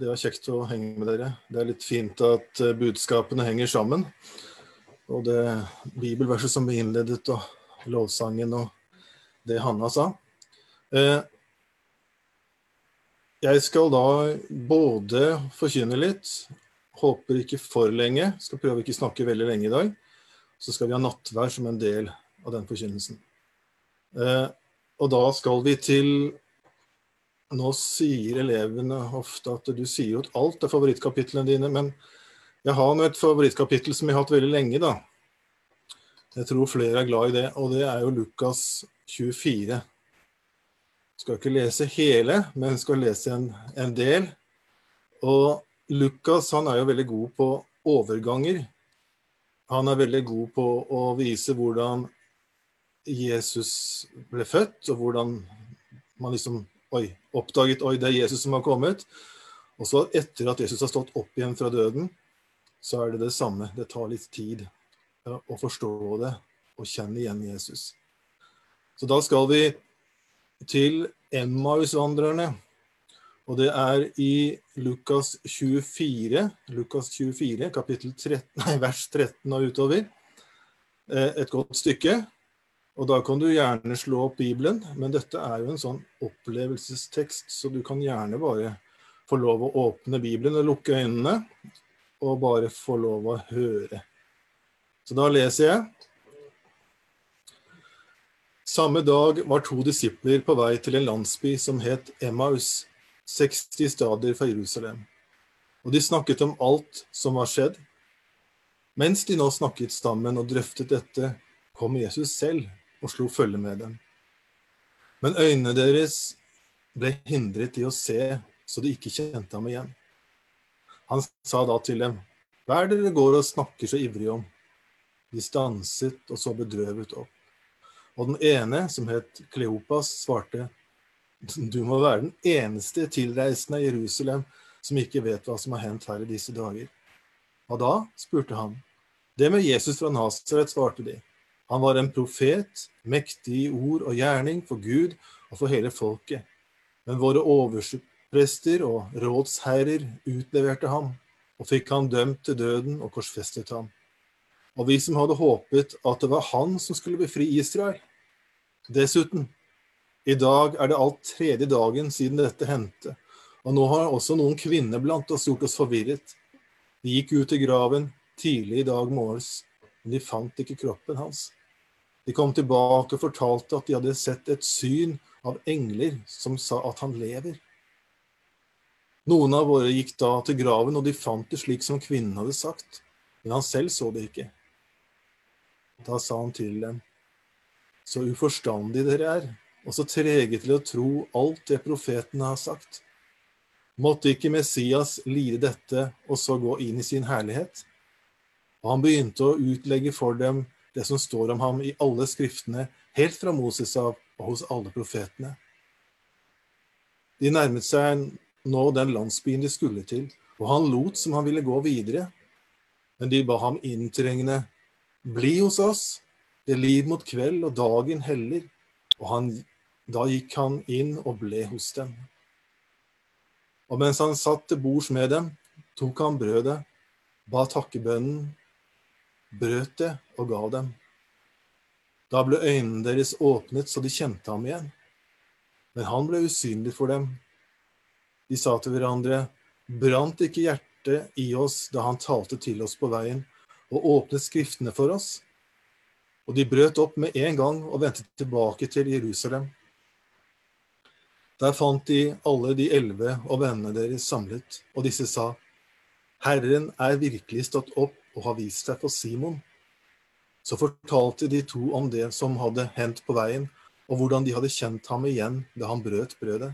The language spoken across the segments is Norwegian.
Det er kjekt å henge med dere. Det er litt fint at eh, budskapene henger sammen. Og det bibelverset som vi innledet, og lovsangen og det Hanna sa. Eh, Jeg skal da både forkynne litt, håper ikke for lenge, skal prøve ikke snakke veldig lenge i dag. Så skal vi ha nattvær som en del av den forkynnelsen. Eh, Og da skal vi til nå sier elevene ofte at du sier jo at alt er favorittkapitlene dine, men jeg har nå et favorittkapittel som jeg har hatt veldig lenge, da. Jeg tror flere er glad i det, og det er jo Lukas 24. Jeg skal ikke lese hele, men jeg skal lese en, en del. Og Lukas han er jo veldig god på overganger. Han er veldig god på å vise hvordan Jesus ble født, og hvordan man liksom Oi, oppdaget oi, det er Jesus som har kommet. Og så etter at Jesus har stått opp igjen fra døden, så er det det samme. Det tar litt tid å forstå det og kjenne igjen Jesus. Så da skal vi til Emmausvandrerne. Og det er i Lukas 24, Lukas 24, kapittel 13, nei, vers 13 og utover. Eh, et godt stykke. Og da kan du gjerne slå opp Bibelen, men dette er jo en sånn opplevelsestekst, så du kan gjerne bare få lov å åpne Bibelen og lukke øynene, og bare få lov å høre. Så da leser jeg. Samme dag var to disipler på vei til en landsby som het Emmaus, 60 stader fra Jerusalem. Og de snakket om alt som var skjedd. Mens de nå snakket sammen og drøftet dette, kom Jesus selv og slo følge med dem. Men øynene deres ble hindret i å se, så de ikke kjente ham igjen. Han sa da til dem, hva er det dere går og snakker så ivrig om? De stanset og så bedrøvet opp. Og den ene, som het Kleopas, svarte, du må være den eneste tilreisende i Jerusalem som ikke vet hva som har hendt her i disse dager. Og da spurte han. Det med Jesus fra Nasaret, svarte de. Han var en profet, mektig i ord og gjerning for Gud og for hele folket. Men våre overprester og rådsherrer utleverte ham, og fikk han dømt til døden og korsfestet ham. Og vi som hadde håpet at det var han som skulle befri Israel. Dessuten, i dag er det alt tredje dagen siden dette hendte, og nå har også noen kvinner blant oss gjort oss forvirret. De gikk ut til graven tidlig i dag morges, men de fant ikke kroppen hans. De kom tilbake og fortalte at de hadde sett et syn av engler som sa at han lever. Noen av våre gikk da til graven, og de fant det slik som kvinnen hadde sagt, men han selv så det ikke. Da sa han til dem, så uforstandige dere er, og så trege til å tro alt det profetene har sagt. Måtte ikke Messias lide dette og så gå inn i sin herlighet? Og han begynte å utlegge for dem det som står om ham i alle skriftene, helt fra Moses av og hos alle profetene. De nærmet seg nå den landsbyen de skulle til, og han lot som han ville gå videre. Men de ba ham inntrengende, bli hos oss, det lir mot kveld og dagen heller. Og han, da gikk han inn og ble hos dem. Og mens han satt til bords med dem, tok han brødet, ba takkebønnen brøt det og ga dem. Da ble øynene deres åpnet så de kjente ham igjen. Men han ble usynlig for dem. De sa til hverandre, Brant ikke hjertet i oss da han talte til oss på veien og åpnet Skriftene for oss? Og de brøt opp med en gang og vendte tilbake til Jerusalem. Der fant de alle de elleve og vennene deres samlet, og disse sa, Herren er virkelig stått opp og har vist seg for Simon. Så fortalte de to om det som hadde hendt på veien, og hvordan de hadde kjent ham igjen da han brøt brødet.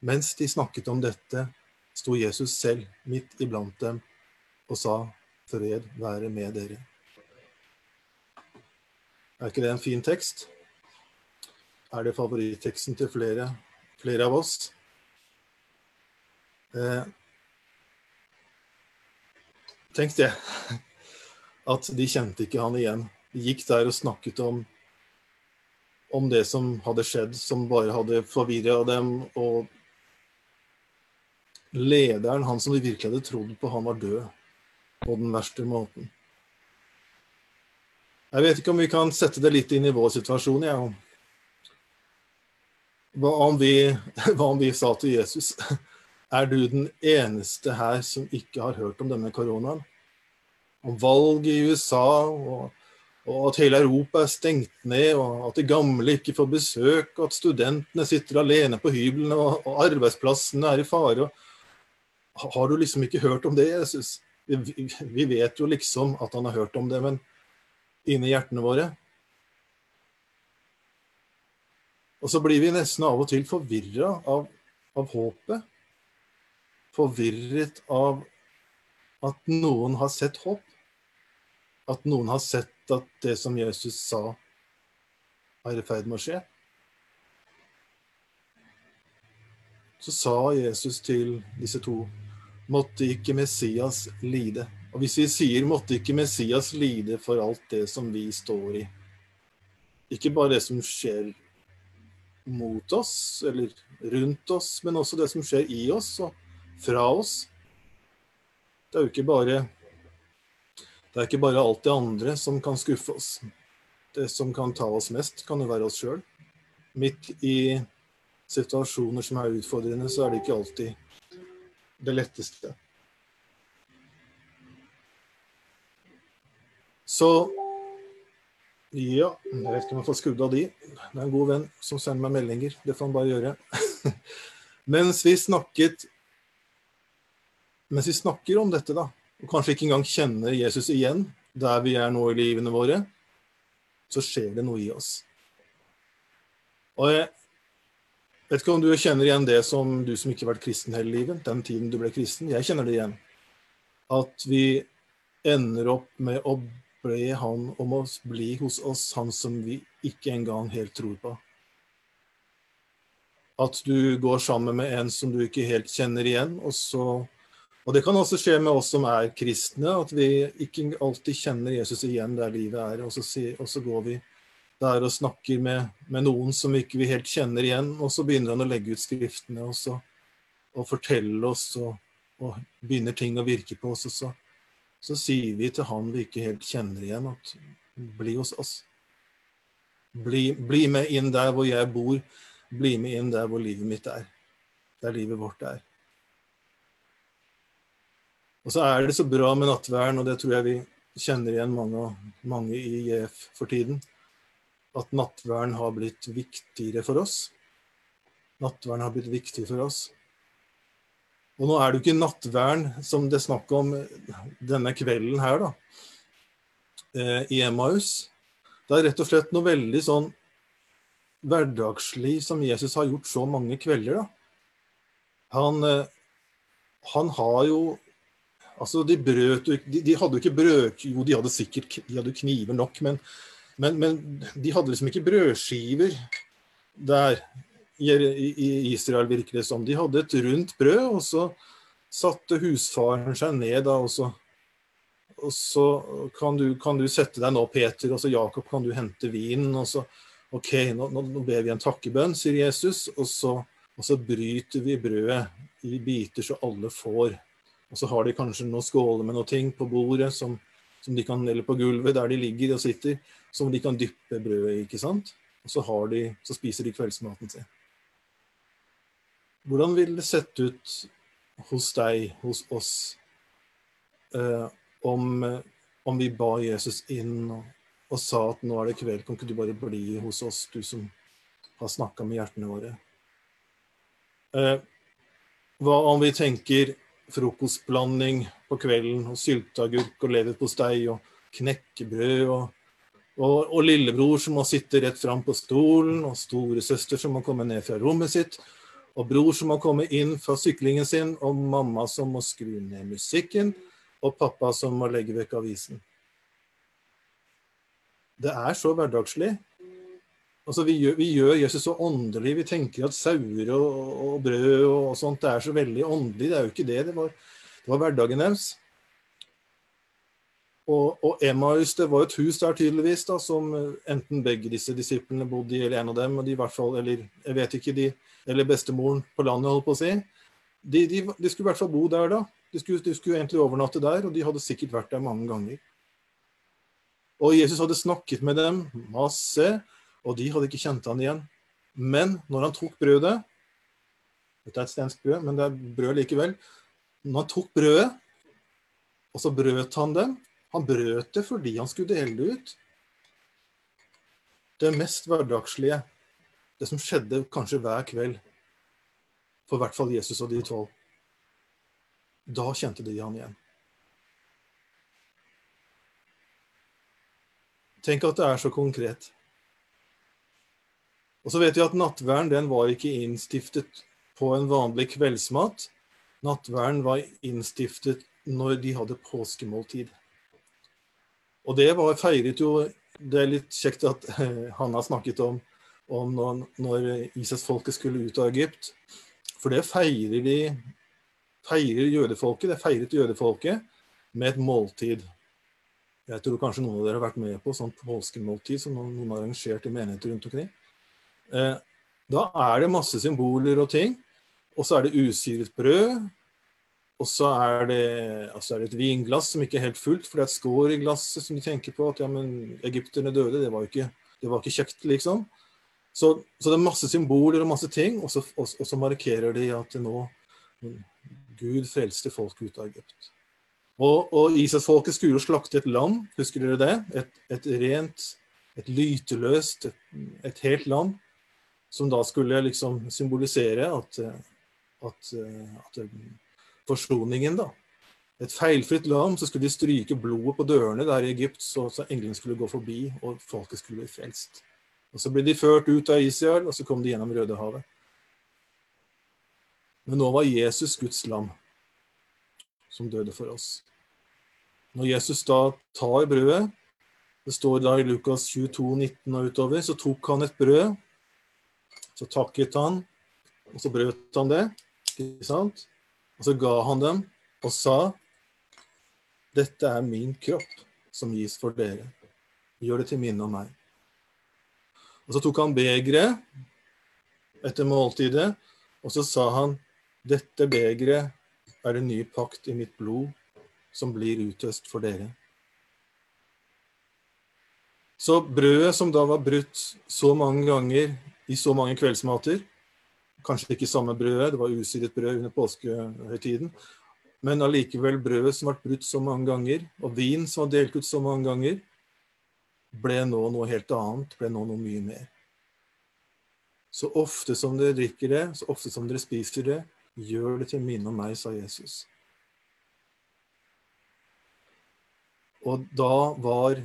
Mens de snakket om dette, sto Jesus selv midt iblant dem og sa, Fred være med dere. Er ikke det en fin tekst? Er det favoritteksten til flere, flere av oss? Eh, tenk det, at de kjente ikke han igjen. De gikk der og snakket om, om det som hadde skjedd, som bare hadde forvirra dem. Og lederen, han som de virkelig hadde trodd på, han var død på den verste måten. Jeg vet ikke om vi kan sette det litt inn i vår situasjon. Ja. Hva, hva om vi sa til Jesus Er du den eneste her som ikke har hørt om denne koronaen? Om valget i USA, og, og at hele Europa er stengt ned, og at de gamle ikke får besøk, og at studentene sitter alene på hyblene, og, og arbeidsplassene er i fare. Har du liksom ikke hørt om det, Jesus? Vi, vi vet jo liksom at han har hørt om det, men inni hjertene våre. Og så blir vi nesten av og til forvirra av, av håpet. Forvirret av at noen har sett håp. At noen har sett at det som Jesus sa, er i ferd med å skje. Så sa Jesus til disse to måtte ikke Messias lide. Og hvis vi sier 'måtte ikke Messias lide for alt det som vi står i', ikke bare det som skjer mot oss eller rundt oss, men også det som skjer i oss og fra oss. Det er jo ikke bare det er ikke bare alt det andre som kan skuffe oss. Det som kan ta oss mest, kan jo være oss sjøl. Midt i situasjoner som er utfordrende, så er det ikke alltid det letteste. Så ja, jeg vet ikke om jeg får skrudd av de. Det er en god venn som sender meg meldinger. Det får han bare gjøre. Mens vi snakket Mens vi snakker om dette, da, og kanskje ikke engang kjenner Jesus igjen der vi er nå i livene våre, så skjer det noe i oss. Og jeg vet ikke om du kjenner igjen det som du som ikke har vært kristen hele livet, den tiden du ble kristen. Jeg kjenner det igjen. At vi ender opp med å be han om å bli hos oss, han som vi ikke engang helt tror på. At du går sammen med en som du ikke helt kjenner igjen. Og, så, og det kan også skje med oss som er kristne, at vi ikke alltid kjenner Jesus igjen der livet er. Og så, og så går vi der og snakker med, med, noen som vi ikke helt kjenner igjen, og så begynner han å legge ut skriftene og, så, og fortelle oss, og, og begynner ting å virke på oss. Og så, så sier vi til han vi ikke helt kjenner igjen, at bli hos oss. Bli, bli, med inn der hvor jeg bor. Bli med inn der hvor livet mitt er. Der livet vårt er. Og så er det så bra med nattverden, og det tror jeg vi kjenner igjen mange, mange i JF for tiden, at nattverden har blitt viktigere for oss. Nattverden har blitt viktig for oss. Og nå er det jo ikke nattvern som det er snakk om denne kvelden her, da, eh, i Emmaus. Det er rett og slett noe veldig sånn hverdagslig som Jesus har gjort så mange kvelder, da. Han, eh, han har jo Altså, de brøt de, de hadde jo ikke brød... Jo, de hadde sikkert de hadde kniver nok, men, men, men de hadde liksom ikke brødskiver der i Israel, virker det som. De hadde et rundt brød, og så satte husfaren seg ned da, og så, og så kan, du, kan, du, sette deg nå, Peter, og så Jakob, kan du hente vinen? Og så OK, nå, nå ber vi en takkebønn, sier Jesus, og så, og så bryter vi brødet i biter så alle får. Og så har de kanskje noen skåler med noe ting på bordet, som, som de kan, eller på gulvet der de ligger og sitter, som de kan dyppe brødet i. ikke sant? Og så, de, så spiser de kveldsmaten sin. Hvordan vil det sett ut hos deg, hos oss, eh, om, om vi ba Jesus inn og, og, sa at nå er det kveld, kan ikke du bare bli hos oss, du som har snakka med hjertene våre? Eh, hva om vi tenker frokostblanding på kvelden, og sylteagurk og leverpostei og knekkebrød og og, og, lillebror som må sitte rett fram på stolen, og storesøster som må komme ned fra rommet sitt, og bror som må komme inn fra syklingen sin, og mamma som må skru ned musikken, og pappa som må legge vekk avisen. Det er så hverdagslig. Altså, vi, gjør, vi gjør Jesus så åndelig. Vi tenker at sauer og, og, brød og sånt det er så veldig åndelig. Det er jo ikke det. Det var, det var hverdagen deres. Og, og Emmaus det var et hus der tydeligvis da, som eh, enten begge disse disiplene bodde i, eller en av dem, og de i hvert fall, eller jeg vet ikke, de, eller bestemoren på landet, holdt på å si. De, de, de skulle i hvert fall bo der da. De skulle, de skulle, egentlig overnatte der, og de hadde sikkert vært der mange ganger. Og Jesus hadde snakket med dem masse, og de hadde ikke kjent han igjen. Men når han tok brødet Dette er et stensk brød, men det er brød likevel. Når han tok brødet, og så brøt han det, han brøt det fordi han skulle dele det ut. Det mest hverdagslige, det som skjedde kanskje hver kveld, for hvert fall Jesus og de tolv. Da kjente de han igjen. Tenk at det er så konkret. Og så vet vi at nattverden den var ikke innstiftet på en vanlig kveldsmat. Nattverden var innstiftet når de hadde påskemåltid. Og det var feiret jo Det er litt kjekt at Hanna han har snakket om, om når, når Israelsfolket skulle ut av Egypt. For det feirer de feirer jødefolket, det feiret jødefolket med et måltid. Jeg tror kanskje noen av dere har vært med på sånn påskemåltid som noen har arrangert i menigheter rundt omkring. Eh, da er det masse symboler og ting. Og så er det usyret brød, og så er, det, altså er det et vinglass som ikke er helt fullt, for det er et skår i glasset som de tenker på at ja, men egypterne døde. Det var ikke, det var ikke kjekt, liksom. Så, så, det er masse symboler og masse ting, og så, og, og så markerer de at nå Gud frelste folk ut av Egypt. Og, og Israelsfolket skulle jo slakte et lam, husker dere det? Et, et rent, et lyteløst, et, et, helt lam, som da skulle liksom symbolisere at, at, at forsoningen, da. Et feilfritt lam, så skulle de stryke blodet på dørene der i Egypt, så, så englene skulle gå forbi, og folket skulle bli frelst. Og Så ble de ført ut av Israel, og så kom de gjennom Rødehavet. Men nå var Jesus Guds lam, som døde for oss. Når Jesus da tar brødet, det står da i Lukas 22, 19 og utover, så tok han et brød, så takket han, og så brøt han det. ikke sant? Og så ga han dem og sa, dette er min kropp som gis for dere. Gjør det til minne om meg. Og så tok han begeret etter måltidet, og så sa han, dette begeret er det nye pakt i mitt blod, som blir utøst for dere. Så brødet som da var brutt så mange ganger i så mange kveldsmater, Kanskje ikke samme brødet, det var usidet brød under påskehøytiden. Men allikevel brødet som ble brutt så mange ganger, og vin som var delt ut så mange ganger, ble nå noe helt annet, ble nå noe mye mer. Så ofte som dere drikker det, så ofte som dere spiser det, gjør det til minne om meg, sa Jesus. Og da var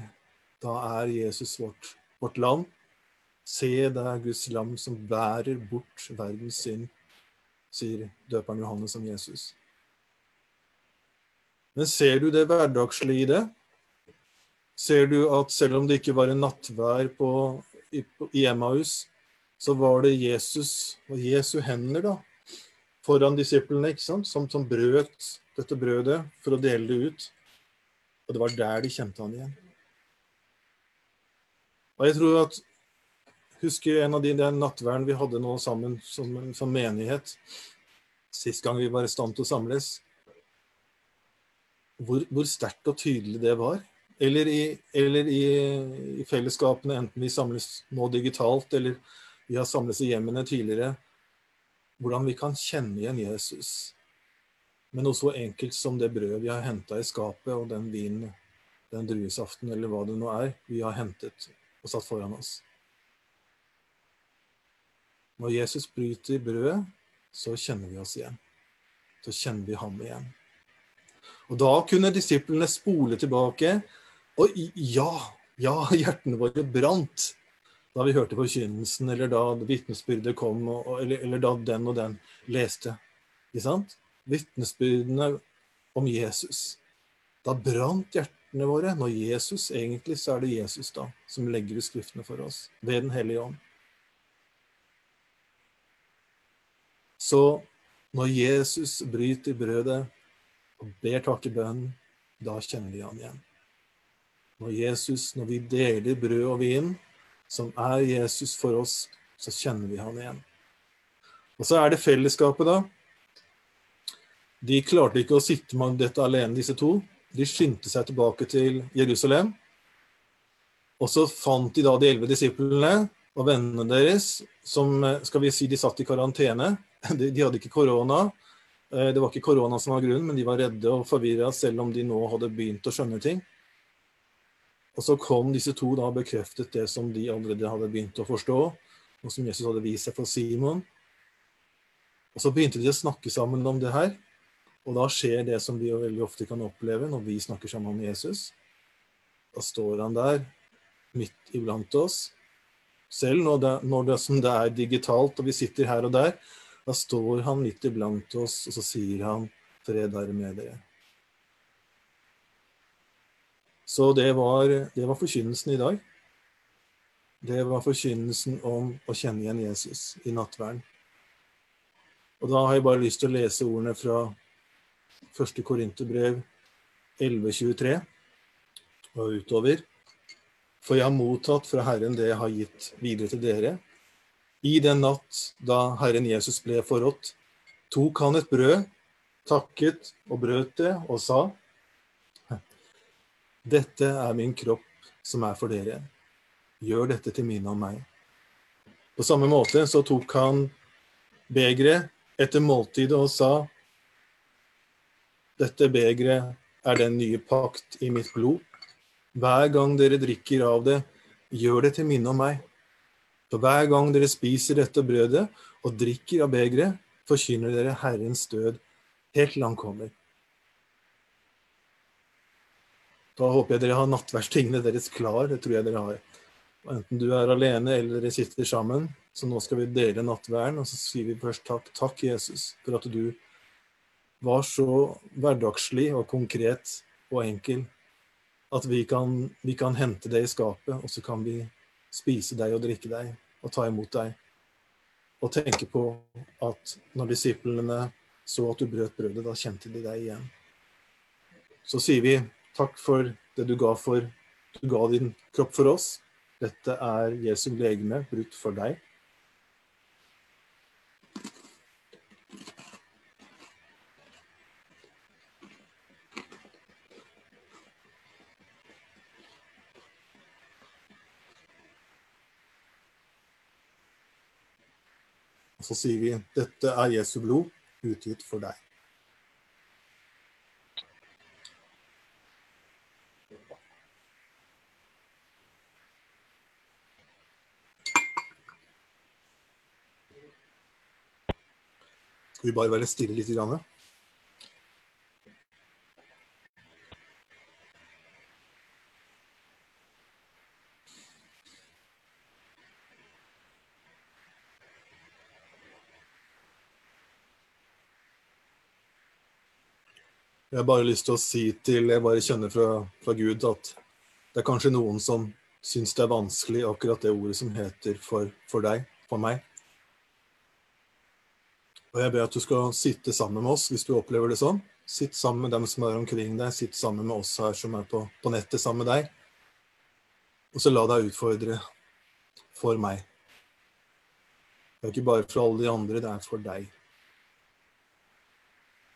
Da er Jesus vårt, vårt land, Se, er Guds lam som bærer bort verdens synd, sier døperen Johannes om Jesus. Men ser du det hverdagslige i det? Ser du at selv om det ikke var en nattvær på, i, i Emmaus, så var det Jesus og Jesu hender da, foran disiplene ikke sant? Som, som brøt dette brødet for å dele det ut. Og det var der de kjente han igjen. Og jeg tror at husker en av de den nattverden vi hadde nå sammen som, som menighet, sist gang vi var i stand til å samles. Hvor, hvor sterkt og tydelig det var. Eller, i, eller i, i, fellesskapene, enten vi samles nå digitalt eller vi har samles i hjemmene tidligere. Hvordan vi kan kjenne igjen Jesus. med noe så enkelt som det brødet vi har henta i skapet, og den vinen, den druesaften, eller hva det nå er, vi har hentet og satt foran oss. Når Jesus bryter brødet, så kjenner vi oss igjen. Så kjenner vi ham igjen. Og da kunne disiplene spole tilbake. Og ja, ja, hjertene våre brant da vi hørte forkynnelsen, eller da vitnesbyrdet kom, eller, eller, da den og den leste. Ikke sant? Vitnesbyrdene om Jesus. Da brant hjertene våre. Når Jesus, egentlig så er det Jesus da, som legger ut Skriftene for oss, ved Den hellige ånd. Så når Jesus bryter brødet og ber takkebønnen, da kjenner vi han igjen. Når Jesus, når vi deler brød og vin, som er Jesus for oss, så kjenner vi han igjen. Og så er det fellesskapet, da. De klarte ikke å sitte med dette alene, disse to. De skyndte seg tilbake til Jerusalem. Og så fant de da de elleve disiplene og vennene deres, som skal vi si de satt i karantene. De, de hadde ikke korona. Eh, det var ikke korona som var grunnen, men de var redde og forvirra selv om de nå hadde begynt å skjønne ting. Og så kom disse to da og bekreftet det som de allerede hadde begynt å forstå, og som Jesus hadde vist seg for Simon. Og så begynte de å snakke sammen om det her. Og da skjer det som vi jo veldig ofte kan oppleve når vi snakker sammen om Jesus. Da står han der midt iblant oss. Selv når det, når det, som det er digitalt og vi sitter her og der, da står han midt iblant oss, og så sier han 'Fred være med dere'. Så det var, det var forkynnelsen i dag. Det var forkynnelsen om å kjenne igjen Jesus i nattverden. Og da har jeg bare lyst til å lese ordene fra 1. Korinterbrev 11.23 og utover. For jeg har mottatt fra Herren det jeg har gitt videre til dere. I den natt da Herren Jesus ble forrådt, tok han et brød, takket og brøt det og sa:" Dette er min kropp som er for dere. Gjør dette til minne om meg. På samme måte så tok han begeret etter måltidet og sa Dette begeret er den nye pakt i mitt blod. Hver gang dere drikker av det, gjør det til minne om meg. For hver gang dere spiser dette brødet og drikker av begeret, forkynner dere Herrens død helt til han kommer. Da håper jeg dere har nattverdstingene deres klar. Det tror jeg dere har. Enten du er alene eller dere sitter sammen. Så nå skal vi dele nattverden, og så sier vi først takk. Takk, Jesus, for at du var så hverdagslig og konkret og enkel at vi kan, vi kan hente det i skapet, og så kan vi spise deg og drikke deg og ta imot deg. Og tenke på at når disiplene så at du brøt brødet, da kjente de deg igjen. Så sier vi Takk for det du ga for Du ga din kropp for oss. Dette er Jesu legeme brutt for deg. Så sier vi dette er Jesu blod utgitt for deg. Skal vi bare være stille litt? Grann? Jeg har bare lyst til å si til Jeg bare kjenner fra, fra Gud at det er kanskje noen som syns det er vanskelig akkurat det ordet som heter for, for deg, for meg. Og jeg ber at du skal sitte sammen med oss hvis du opplever det sånn. Sitt sammen med dem som er omkring deg, sitt sammen med oss her som er på, på nettet sammen med deg. Og så la deg utfordre for meg. Det er ikke bare for alle de andre, det er for deg.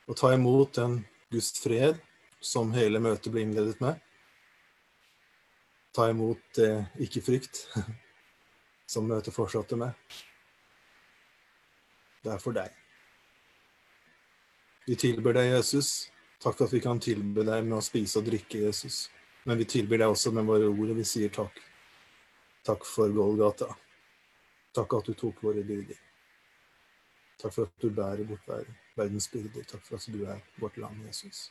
Og ta imot den Guds fred som hele møtet ble innledet med. Ta imot det ikke-frykt som møtet fortsatte med. Det er for deg. Vi tilber deg, Jesus. Takk for at vi kan tilbe deg med å spise og drikke, Jesus. Men vi tilber deg også med våre ord, og vi sier takk. Takk for Golgata. Takk at du tok våre byrder. Takk for at du bærer bort ver- verdens byrder. Takk for at du er vårt land, Jesus.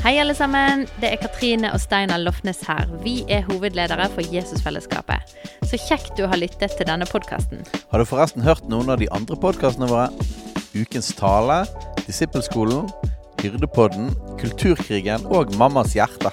Hei, alle sammen. Det er Katrine og Steinar Lofnes her. Vi er hovedledere for Jesusfellesskapet. Så kjekt du har lyttet til denne podkasten. Har du forresten hørt noen av de andre podkastene våre? Ukens tale, Disippelskolen, Hyrdepodden, Kulturkrigen og Mammas hjerte.